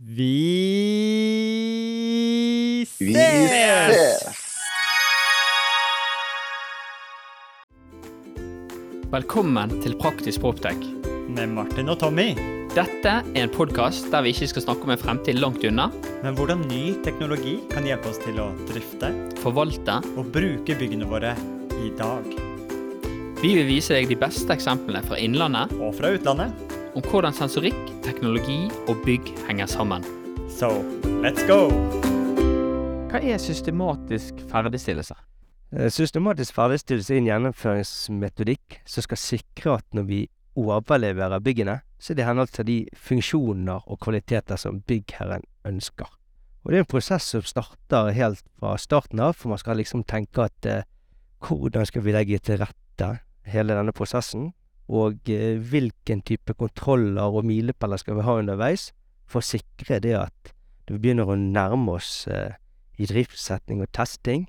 Vi ses! Vi ses! Velkommen til Praktisk Proptech. Med Martin og Tommy. Dette er en podkast der vi ikke skal snakke om en fremtid langt unna. Men hvordan ny teknologi kan hjelpe oss til å drifte, forvalte og bruke byggene våre i dag. Vi vil vise deg de beste eksemplene fra innlandet og fra utlandet om hvordan sensorikk, teknologi og bygg henger sammen. So, let's go! Hva er systematisk ferdigstillelse? Eh, systematisk ferdigstillelse er en gjennomføringsmetodikk som skal sikre at når vi overleverer byggene, så er det i henhold til de funksjoner og kvaliteter som byggherren ønsker. Og det er en prosess som starter helt fra starten av, for man skal liksom tenke at eh, hvordan skal vi legge til rette hele denne prosessen? Og eh, hvilken type kontroller og milepæler skal vi ha underveis for å sikre det at når vi begynner å nærme oss eh, i driftssetting og testing,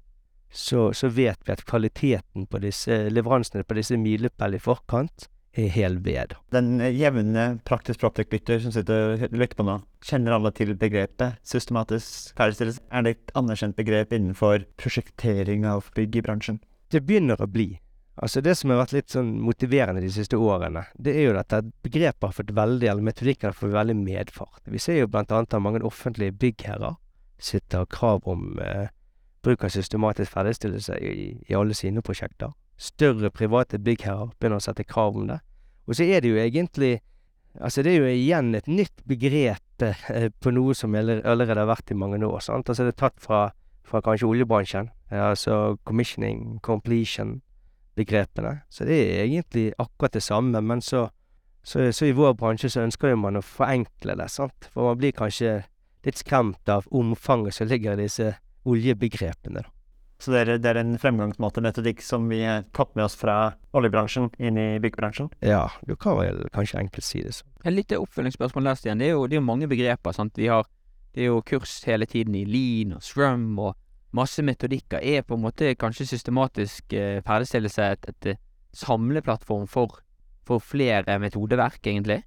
så, så vet vi at kvaliteten på disse leveransene på disse milepælene i forkant er hel ved. Den jevne praktisk proptek-lytter som sitter og lytter på nå, kjenner alle til begrepet systematisk ferdigstillelse? Er det et anerkjent begrep innenfor prosjektering av bygg i bransjen? Det begynner å bli. Altså Det som har vært litt sånn motiverende de siste årene, det er jo at begrepet har fått veldig, eller metodikken har fått veldig medfart. Vi ser jo blant annet at mange offentlige byggherrer sitter krav om eh, bruk av systematisk ferdigstillelse i, i, alle sine prosjekter. Større private byggherrer begynner å sette krav om det. Og så er det jo egentlig Altså det er jo igjen et nytt begrep eh, på noe som allerede har vært i mange år. sant? Altså det er tatt fra, fra kanskje oljebransjen. Altså commissioning, completion begrepene. Så det er egentlig akkurat det samme, men så, så, så i vår bransje så ønsker jo man å forenkle det, sant. For man blir kanskje litt skremt av omfanget som ligger i disse oljebegrepene, da. Så det er, det er en fremgangsmåte, metodikk, som vi har tatt med oss fra oljebransjen inn i byggebransjen? Ja, du kan vel kanskje enkelt si det sånn. Et lite oppfølgingsspørsmål der, Stian. Det er jo, det er mange begreper. sant? Vi har, det er jo kurs hele tiden i lean og strum og masse metodikker. Er på en måte kanskje systematisk eh, ferdigstillelse et, et, et samleplattform for, for flere metodeverk, egentlig?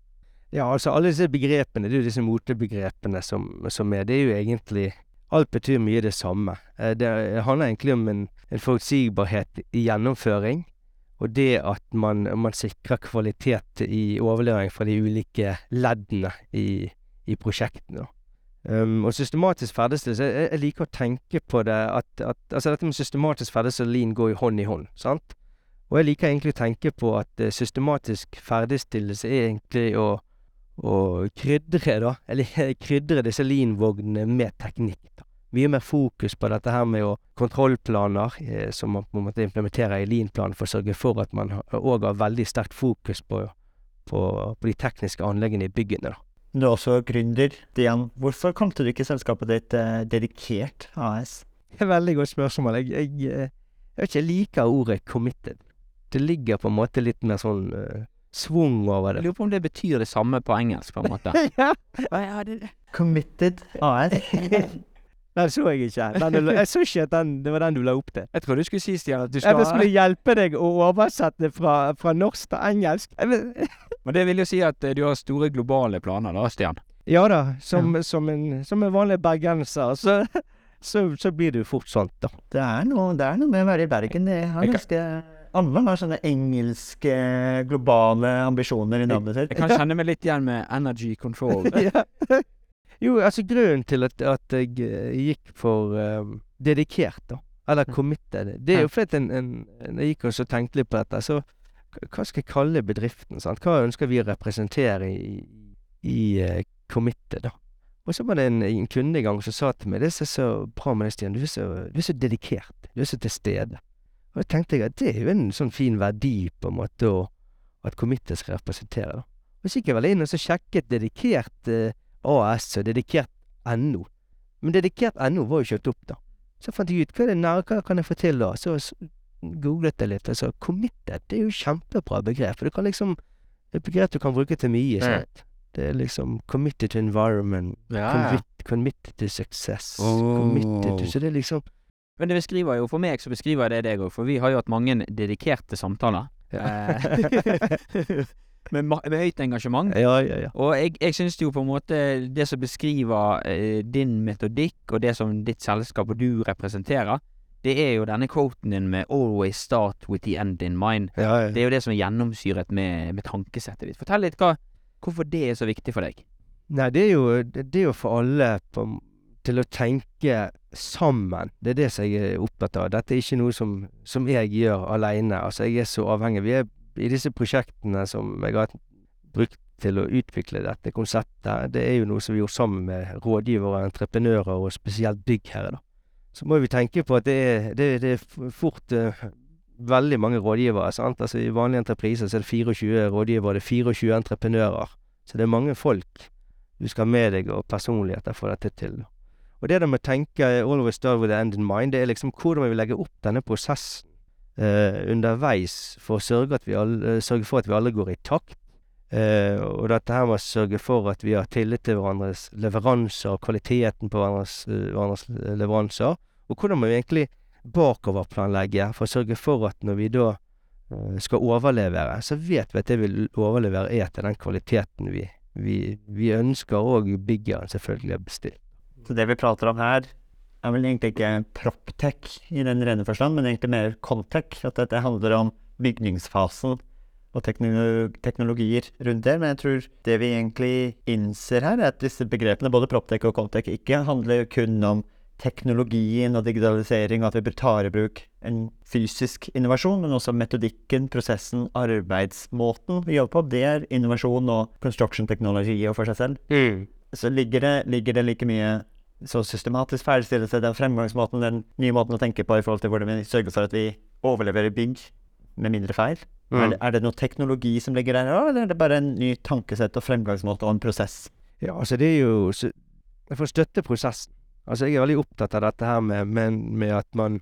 Ja, altså alle disse begrepene, det er jo disse motebegrepene som, som er. Det er jo egentlig Alt betyr mye det samme. Eh, det handler egentlig om en, en forutsigbarhet i gjennomføring, og det at man, man sikrer kvalitet i overlevering fra de ulike leddene i, i prosjektene. Um, og systematisk ferdigstillelse jeg, jeg, liker å tenke på det at, at Altså, dette med systematisk ferdigstillelse og lean går jo hånd i hånd, sant? Og jeg liker egentlig å tenke på at eh, systematisk ferdigstillelse er egentlig å, å krydre, da. Eller krydre disse lean-vognene med teknikk. da. Mye mer fokus på dette her med å kontrollplaner, eh, som man på en måte implementerer i lean-planen for å sørge for at man òg har veldig sterkt fokus på, på, på de tekniske anleggene i byggene. da. Du er også gründer. Dian, hvorfor kalte du ikke selskapet ditt eh, Dedikert AS? Det er et veldig godt spørsmål. Jeg, jeg, jeg, jeg vet ikke, jeg liker ordet 'committed'. Det ligger på en måte litt mer sånn uh, svung over Jeg lurer på om det betyr det samme på engelsk, på en måte. ja. ja, det, Committed AS. Den så jeg ikke. Den, jeg så ikke at den, det var den du la opp til. Jeg trodde du skulle si, Stian, at du skal Jeg skal skulle hjelpe deg å oversette fra, fra norsk til engelsk. Jeg vet- Men det vil jo si at eh, du har store globale planer, da, Stian. Ja da, som, som, en, som en vanlig bergenser, så, så, så blir det jo fort sånt, da. Det er noe, det er noe med å være i Bergen. Det har Jeg kan- ganske Alle har sånne engelske, globale ambisjoner i navnet sitt. Jeg kan kjenne meg litt igjen med energy control. ja. Jo, altså grunnen til at, at jeg eh, gikk for eh, dedikert, da, eller committed, det er jo fordi at en, en, en, jeg gikk og så tenkte litt på dette. Så hva skal jeg kalle bedriften? Sant? Hva ønsker vi å representere i, i eh, committed, da? Og så var det en, en kunde en gang som sa til meg det som er så bra med deg, Stian, du er så, du er så dedikert. Du er så til stede. Og da tenkte jeg at det er jo en sånn fin verdi, på en måte, å, at committet skal representere, da. Og så gikk jeg vel inn og så sjekket dedikert eh, AS og dedikert NO. Men dedikert NO var jo kjøpt opp, da. Så fant jeg ut hva er det nære, hva kan jeg få til da? Så googlet det litt, og så committed, det er jo kjempebra begrep. For du kan liksom et begrep du kan bruke til mye, sant. Det er liksom committed to environment, commit, committed to success, committed to Så det er liksom Men det beskriver jo, for meg så beskriver det deg òg, for vi har jo hatt mange dedikerte samtaler. Ja. med, med høyt engasjement. Ja, ja, ja. Og jeg, jeg syns jo på en måte det som beskriver eh, din metodikk, og det som ditt selskap og du representerer, det er jo denne quoten din med 'always start with the end in mind'. ja, ja. Det er jo det som er gjennomsyret med, med tankesettet ditt. Fortell litt hva, hvorfor det er så viktig for deg. Nei, det er jo, det er jo for alle på, til å tenke sammen. Det er det som jeg er opptatt av. Dette er ikke noe som, som jeg gjør alene. Altså, jeg er så avhengig. Vi er i disse prosjektene som jeg har brukt til å utvikle dette konseptet. Det er jo noe som vi gjorde sammen med rådgivere, entreprenører og spesielt byggherre, da. Så må vi tenke på at det er, det, det er f- fort eh, veldig mange rådgivere. sant? Altså I vanlige entrepriser så er det 24 rådgivere, det er 24 entreprenører. Så det er mange folk du skal ha med deg og personligheter for dette til. Og det der med å tenke 'always start with the end in mind', det er liksom hvordan vi legger opp denne prosessen eh, underveis for å sørge, at vi alle, sørge for at vi alle går i takt. Eh, og dette her med å sørge for at vi har tillit til hverandres leveranser, kvaliteten på hverandres, eh, hverandres leveranser. Og hvordan må vi egentlig bakoverplanlegge for å sørge for at når vi da eh, skal overlevere, så vet vi at det vi overleverer er til den kvaliteten vi, vi, vi ønsker, og byggeren selvfølgelig har bestilt. Så det vi prater om her, er vel egentlig ikke proptech i den rene forstand, men egentlig mer coltech. At dette handler om bygningsfasen og teknologier rundt det. Men jeg tror det vi egentlig innser her, er at disse begrepene, både proptech og coltech, ikke handler kun om teknologien og digitalisering, og at vi tar i bruk en fysisk innovasjon, men også metodikken, prosessen, arbeidsmåten vi jobber på. Det er innovasjon og construction technology og for seg selv så ligger det, ligger det like mye så systematisk ferdigstillelse, den fremgangsmåten, den nye måten å tenke på i forhold til hvordan vi sørger for at vi overleverer bygg med mindre feil. Er, det, er det noe teknologi som ligger der, eller er det bare en ny tankesett og fremgangsmåte og en prosess? Ja, altså det er jo så, For å støtte prosessen. Altså jeg er veldig opptatt av dette her med, med, med at man,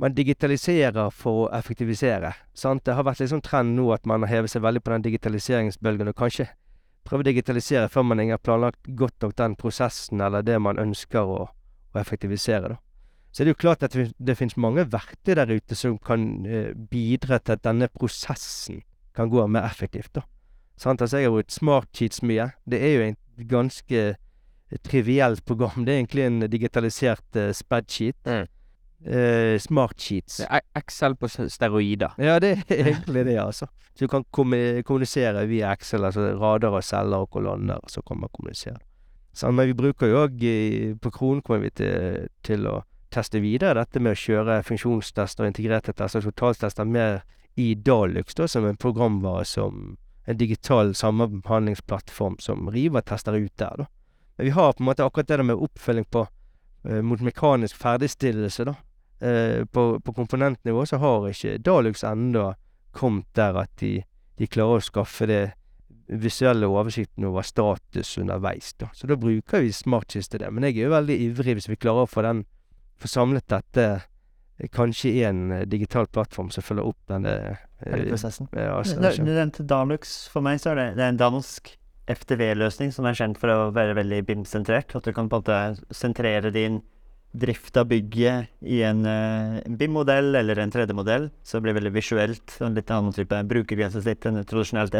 man digitaliserer for å effektivisere. Sant? Det har vært litt sånn trend nå at man har hevet seg veldig på den digitaliseringsbølgen, og kanskje prøve å digitalisere før man har planlagt godt nok den prosessen eller det man ønsker å, å effektivisere. da. Så det er jo klart at det, det finnes mange verktøy der ute som kan eh, bidra til at denne prosessen kan gå mer effektivt. da. Sant? Altså, jeg har brukt Smartsheets mye. Det er jo et ganske trivielt program. Det er egentlig en digitalisert uh, spreadsheet. Mm. Uh, Smartsheets. Excel på steroider. Ja, det er egentlig det, altså. Så du kan kommunisere via Excel, altså rader og celler og kolonner, så kan man kommunisere. Sånn, men vi bruker jo òg På Kronen kommer vi til, til å teste videre dette med å kjøre funksjonstester og integrerte tester, totaltester, mer i Dalux, da, som en programvare som en digital samhandlingsplattform som Riva tester ut der, da. Men vi har på en måte akkurat det der med oppfølging på eh, mot mekanisk ferdigstillelse, da. Eh, på, på komponentnivå så har ikke Dalux ennå kommet der at de, de klarer å skaffe det visuelle oversikten over status underveis, da. Så da bruker vi smartkiste det. Men jeg er jo veldig ivrig hvis vi klarer å få den få samlet dette eh, kanskje i en eh, digital plattform som følger opp denne Hele eh, prosessen. ja, altså, Du nevnte Dalux. For meg så er det, det er en dansk FTV-løsning som er kjent for å være veldig BIM-sentrert. At du kan på en måte sentrere din drift av bygget i en, uh, BIM-modell eller en 3D-modell. Så det blir veldig visuelt. og En litt annen type brukergrensesnitt enn tradisjonelt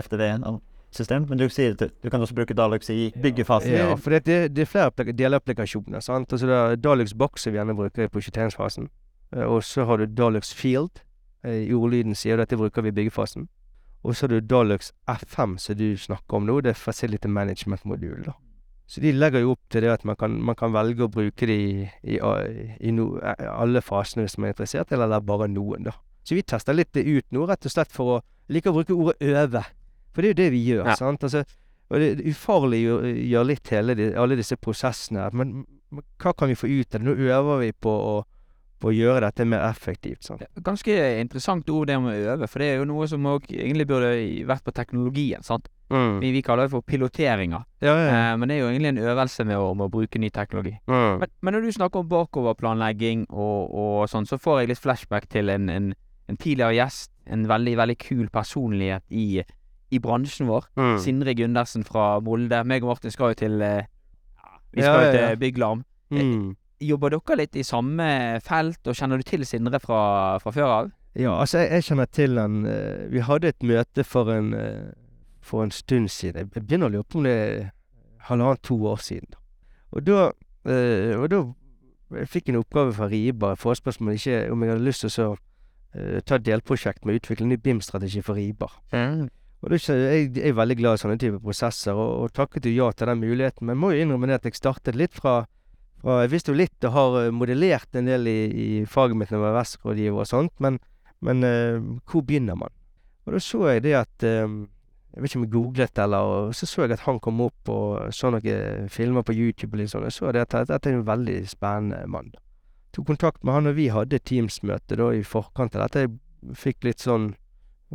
FTV-system. Men du sier at du, kan også bruke Dalux i byggefasen. Ja, for det, det, det er flere applik- delapplikasjoner. sant? Altså det er Dalux Box som vi gjerne bruker i prosjekteringsfasen. Eh, Og så har du Dalux Field. Eh, I ordlyden sier du at det bruker vi i byggefasen. Og så har du Dalux F5 som du snakker om nå. Det er Facility Management-modul. da. Så de legger jo opp til det at man kan, man kan velge å bruke det i, i, i no, eh, alle fasene hvis man er interessert, eller er bare noen, da. Så vi tester litt det ut nå, rett og slett for å like å bruke ordet øve. For det er jo det vi gjør, sant. Altså, og det det ufarliggjør litt hele de, alle disse prosessene. Men, men hva kan vi få ut av det? Nå øver vi på å, på å gjøre dette mer effektivt. Sant? Ganske interessant ord det med å øve, for det er jo noe som egentlig burde vært på teknologien. sant? Mm. Vi, vi kaller det for piloteringer, Ja, ja, ja. eh, men det er jo egentlig en øvelse med å, med å bruke ny teknologi. Mm. Men, men når du snakker om bakoverplanlegging og, og sånn, så får jeg litt flashback til en, en, en tidligere gjest, en veldig, veldig kul personlighet i, i bransjen vår. Mm. Sindre Gundersen fra Molde. Meg og Martin skal jo til eh, Vi skal jo ja, ja. til Bygglarm. Mm. Jobber dere litt i samme felt, og kjenner du til Sindre fra, fra før av? Ja, altså, jeg, jeg kjenner til han eh, Vi hadde et møte for en, eh, for en stund siden. Jeg begynner å lure på om det er halvannet-to år siden. Og da, eh, og da jeg fikk en oppgave fra Riba, forespørsmål ikke om jeg hadde lyst til å så, uh, ta delprosjekt med å utvikle en ny BIM-strategi for Riba. Og det er ikke jeg, jeg er veldig glad i sånne typer prosesser, og, og takket jo ja til den muligheten. Men jeg må jo innrømme det at jeg startet litt fra, fra Jeg visste jo litt og har eh, modellert en del i, i faget mitt når jeg var vestrådgiver og sånt, men, men eh, hvor begynner man? Og da så jeg det at eh, Jeg vet ikke om jeg googlet eller og Så så jeg at han kom opp og så noen filmer på YouTube og litt sånn. Jeg så det at dette er en veldig spennende mann. da. Tok kontakt med han, og vi hadde Teams-møte da i forkant av dette. Jeg fikk litt sånn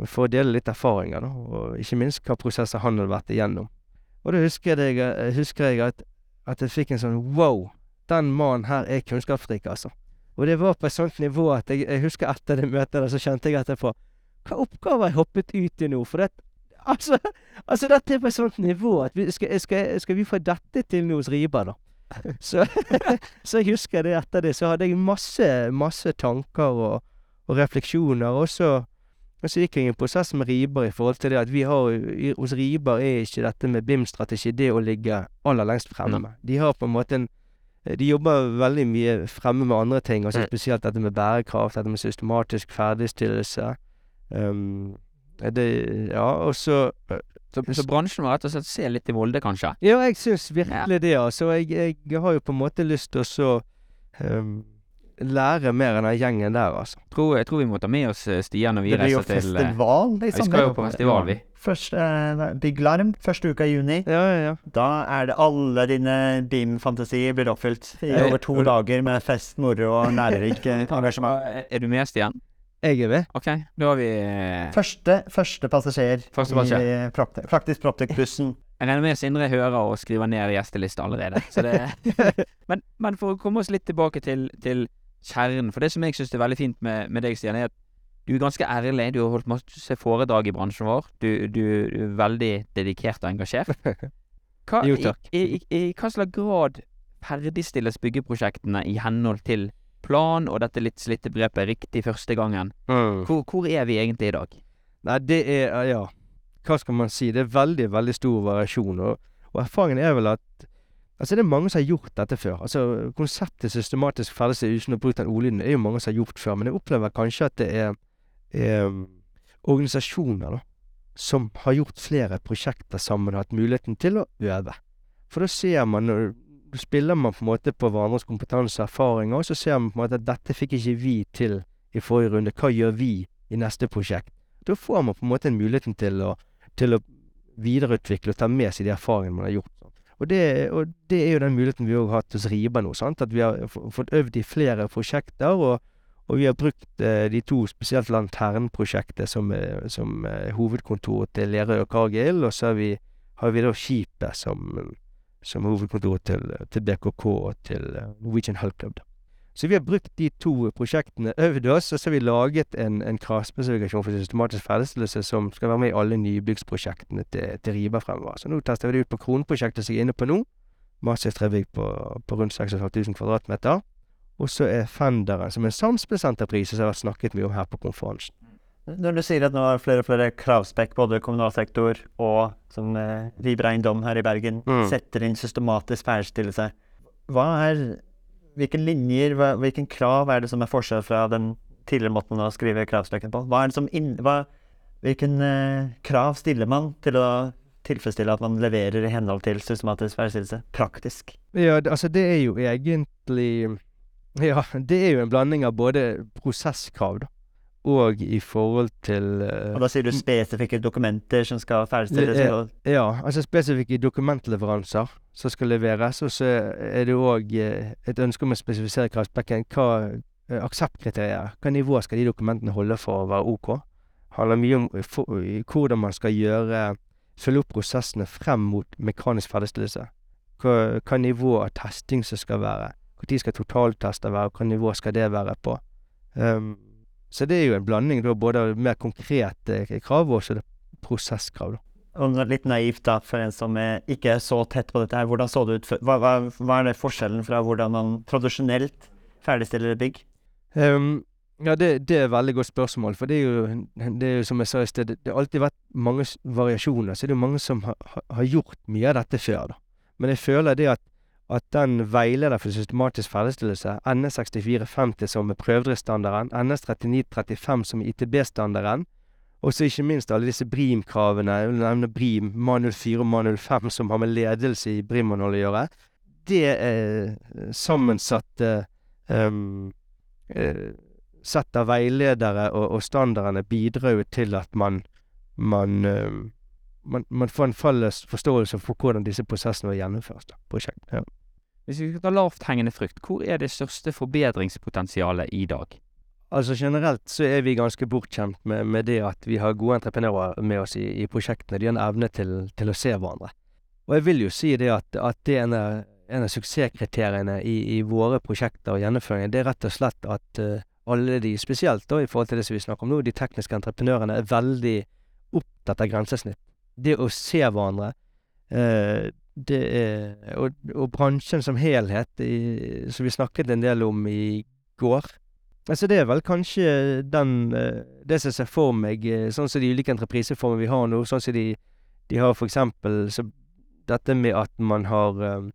for å dele litt erfaringer, da, og ikke minst hva prosesser han hadde vært igjennom. Og da husker jeg, eh, husker jeg at, at jeg fikk en sånn wow, den mannen her er kunnskapsrik, altså. Og det var på et sånt nivå at jeg, jeg husker etter det møtet der, så kjente jeg etterpå Hva oppgave jeg hoppet ut i nå? For det Altså, altså dette er på et sånt nivå at vi, skal, skal, skal vi få dette til nå hos Riba, da? Så, så jeg husker det etter det, så hadde jeg masse, masse tanker og, og refleksjoner. Og så, og så gikk jeg i en prosess med Riber i forhold til det at vi har i- hos Riber er ikke dette med BIM-strategi det å ligge aller lengst fremme. De har på en måte en de jobber veldig mye fremme med andre ting, altså Mm. spesielt dette med bærekraft, dette med systematisk ferdigstillelse. Um, det, ja, og så Så, så bransjen må rett og slett se litt i Molde, kanskje? Ja, jeg syns virkelig det, altså. Jeg, jeg har jo på en måte lyst til å så um, lære mer enn den gjengen der, altså. Tror, jeg tror vi må ta med oss eh, Stian når vi reiser til Det blir jo festival, liksom. Ja, Vi skal jo på festival, vi. Først, Big Bygglarm, første uka i juni. Ja, ja, ja. Da er det alle dine BIM-fantasier blir oppfylt i over to dager med fest, moro og lærerik eh, engasjement. Er du med, Stian? Jeg er med. OK, da har vi eh, Første, første passasjer Første passasjer. i Propte- Praktisk Proptec-bussen. Jeg regner med Sindre hører og skriver ned gjesteliste allerede. Så det, men, men for å komme oss litt tilbake til, til kjernen For det som jeg syns er veldig fint med, med deg, Stian, er at du er ganske ærlig. Du har holdt masse foredrag i bransjen vår. Du, du, er veldig dedikert og engasjert. Hva, Jo, takk. I, i, I hva slags grad ferdigstilles byggeprosjektene i henhold til plan og dette litt slitte begrepet 'riktig første gangen'? Mm. Hvor, hvor er vi egentlig i dag? Nei, det er Ja, hva skal man si? Det er veldig, veldig stor variasjon. Og, og erfaringen er vel at Altså, det er mange som har gjort dette før. Altså, konseptet systematisk ferdigstilt uten å bruke den ordlyden er jo mange som har gjort før, men jeg opplever kanskje at det er, er organisasjoner, da, som har gjort flere prosjekter sammen og hatt muligheten til å øve. For da ser man Da spiller man på en måte på hverandres kompetanse og erfaringer, og så ser man på en måte at dette fikk ikke vi til i forrige runde. Hva gjør vi i neste prosjekt? Da får man på en måte en muligheten til å, til å videreutvikle og ta med seg de erfaringene man har gjort. Og det, og det er jo den muligheten vi har hatt hos Riba nå. sant? At vi har fått øvd i flere prosjekter, og, og vi har brukt eh, de to, spesielt Lanternprosjektet, som, eh, som eh, hovedkontor til Lerøy og Cargill, og så har vi, har vi da Skipet som, som hovedkontor til, til BKK og til Norwegian Hull Club. da. Så vi har brukt de to prosjektene, øvd oss, og så har vi laget en, en kravspesifikasjon for systematisk ferdigstillelse som skal være med i alle nybyggsprosjektene til, til Riba fremover. Så nå tester vi det ut på Kronprosjektet som jeg er inne på nå. Massivt trebygg på, på rundt 6500 kvadratmeter. Og så er Fenderen, som er en samspillsenterprise som har vært snakket mye om her på konferansen. Når du sier at nå er flere og flere kravspekk, både kommunal sektor og som eh, Riber Eiendom her i Bergen, Mm. setter inn systematisk ferdigstillelse, hva er Hvilke linjer, hvilken krav er det som er forskjell fra den tidligere måten å skrive kravstøkken på? Hva er det som inn, hva, hvilken eh, krav stiller man til å tilfredsstille at man leverer i henhold til systematisk ferdigstillelse? Praktisk. Ja, altså det er jo egentlig Ja, det er jo en blanding av både prosesskrav, da, og i forhold til eh, Og da sier du spesifikke dokumenter som skal ferdigstilles? Er- Ja, altså spesifikke dokumentleveranser som skal leveres. Og så er det òg et ønske om å spesifisere kravspekken. Hva eh, akseptkriterier, hva nivå skal de dokumentene holde for å være OK? handler mye om eh, for, hvordan man skal gjøre Følge opp prosessene frem mot mekanisk ferdigstillelse. Hva, hva nivå av testing som skal være. Når skal totaltester være, og hva nivå skal det være på. Um, så det er jo en blanding da, både av mer konkrete krav og også prosesskrav. da. Og litt naivt da, for en som er ikke er så tett på dette her, hvordan så det ut før? Hva, hva, hva er det forskjellen fra hvordan man tradisjonelt ferdigstiller et bygg? Um, ja, det, det er et veldig godt spørsmål. For det er jo, det er jo som jeg sa i sted, det, har alltid vært mange variasjoner. Så det er jo mange som har, har- har gjort mye av dette før, da. Men jeg føler det at, at den veileder for systematisk ferdigstillelse, NS6450 som er prøvedriftsstandarden, NS3935 som er ITB-standarden, og så ikke minst alle disse BRIM-kravene, jeg vil nevne BRIM, MAN 04 og MAN 05, som har med ledelse i BRIM-målet å gjøre. Det er sammensatte um, eh, sett av veiledere og, og standardene bidrar jo til at man man, um, man, man får en felles forståelse for hvordan disse prosessene gjennomføres. Da, prosjekt. Ja. Hvis vi skal ta lavthengende frukt, hvor er det største forbedringspotensialet i dag? Altså Generelt så er vi ganske bortskjemt med, med det at vi har gode entreprenører med oss i, i prosjektene. De har en evne til, til å se hverandre. Og jeg vil jo si det at, at det er en av, en av suksesskriteriene i, i våre prosjekter og gjennomføringer. det er rett og slett at uh, alle de, spesielt da i forhold til det som vi snakker om nå, de tekniske entreprenørene er veldig opptatt av grensesnitt. Det å se hverandre, eh, det er og, og bransjen som helhet, i, som vi snakket en del om i går Altså det er vel kanskje den eh, Det som ser for meg, eh, sånn som de ulike entrepriseformene vi har nå, sånn som de, de har for eksempel dette med at man har eh,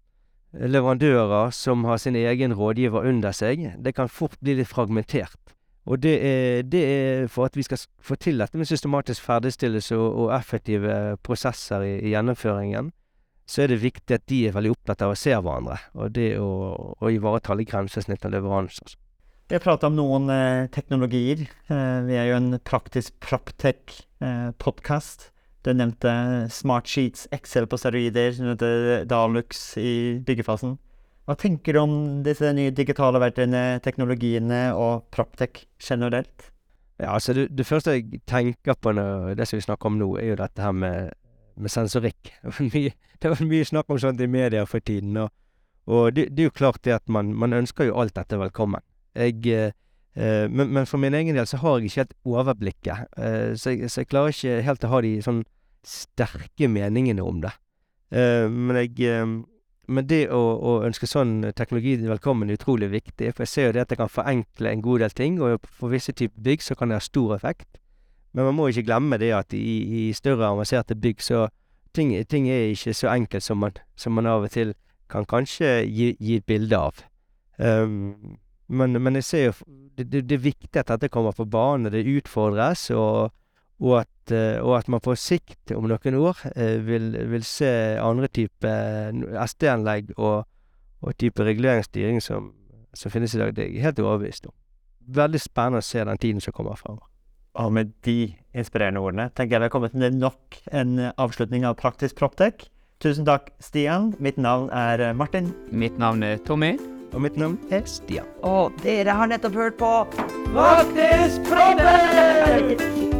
leverandører som har sin egen rådgiver under seg, det kan fort bli litt fragmentert. Og det er, det er for at vi skal få til dette med systematisk ferdigstillelse og, og effektive prosesser i, i gjennomføringen, så er det viktig at de er veldig opptatt av å se hverandre, og det å, å ivareta alle grensesnitt og leveranser. Vi har pratet om noen eh, teknologier. Eh, vi er jo en praktisk proptech-podkast. du nevnte Smart Sheets, Excel på steroider, du nevnte Dalux i byggefasen. Hva tenker du om disse nye digitale verktøyene, teknologiene og proptech generelt? Ja, altså det, det første jeg tenker på når det som vi snakker om nå, er jo dette her med, med sensorikk. Det var mye, snakk om sånt i media for tiden, og, og det, det er jo klart det at man, man ønsker jo alt dette velkommen. Jeg, eh, eh, men, men for min egen del så har jeg ikke helt overblikket, eh, så, jeg, så jeg klarer ikke helt å ha de sånn sterke meningene om det. Men jeg men det å, å ønske sånn teknologi velkommen er utrolig viktig, for jeg ser jo det at det kan forenkle en god del ting, og for visse typer bygg så kan det ha stor effekt. Men man må ikke glemme det at i, i større avanserte bygg så ting, ting er ikke så enkelt som man, som man av og til kan kanskje gi, gi et bilde av. Um, men, men jeg ser jo det, det, det er viktig at dette kommer på banen, det utfordres, og, og, at, eh, og at man på sikt, om noen år, eh, vil, vil se andre type SD-anlegg og, og type reguleringsstyring som, som finnes i dag. Det er jeg helt overbevist om. Veldig spennende å se den tiden som kommer fremover. Og med de inspirerende ordene tenker jeg vi har kommet til nok en avslutning av Praktisk Proptech. Tusen takk, Stian. Mitt navn er Martin. Mitt navn er Tommy. Og mitt navn er Stian. Og dere har nettopp hørt på Praktisk Proptech!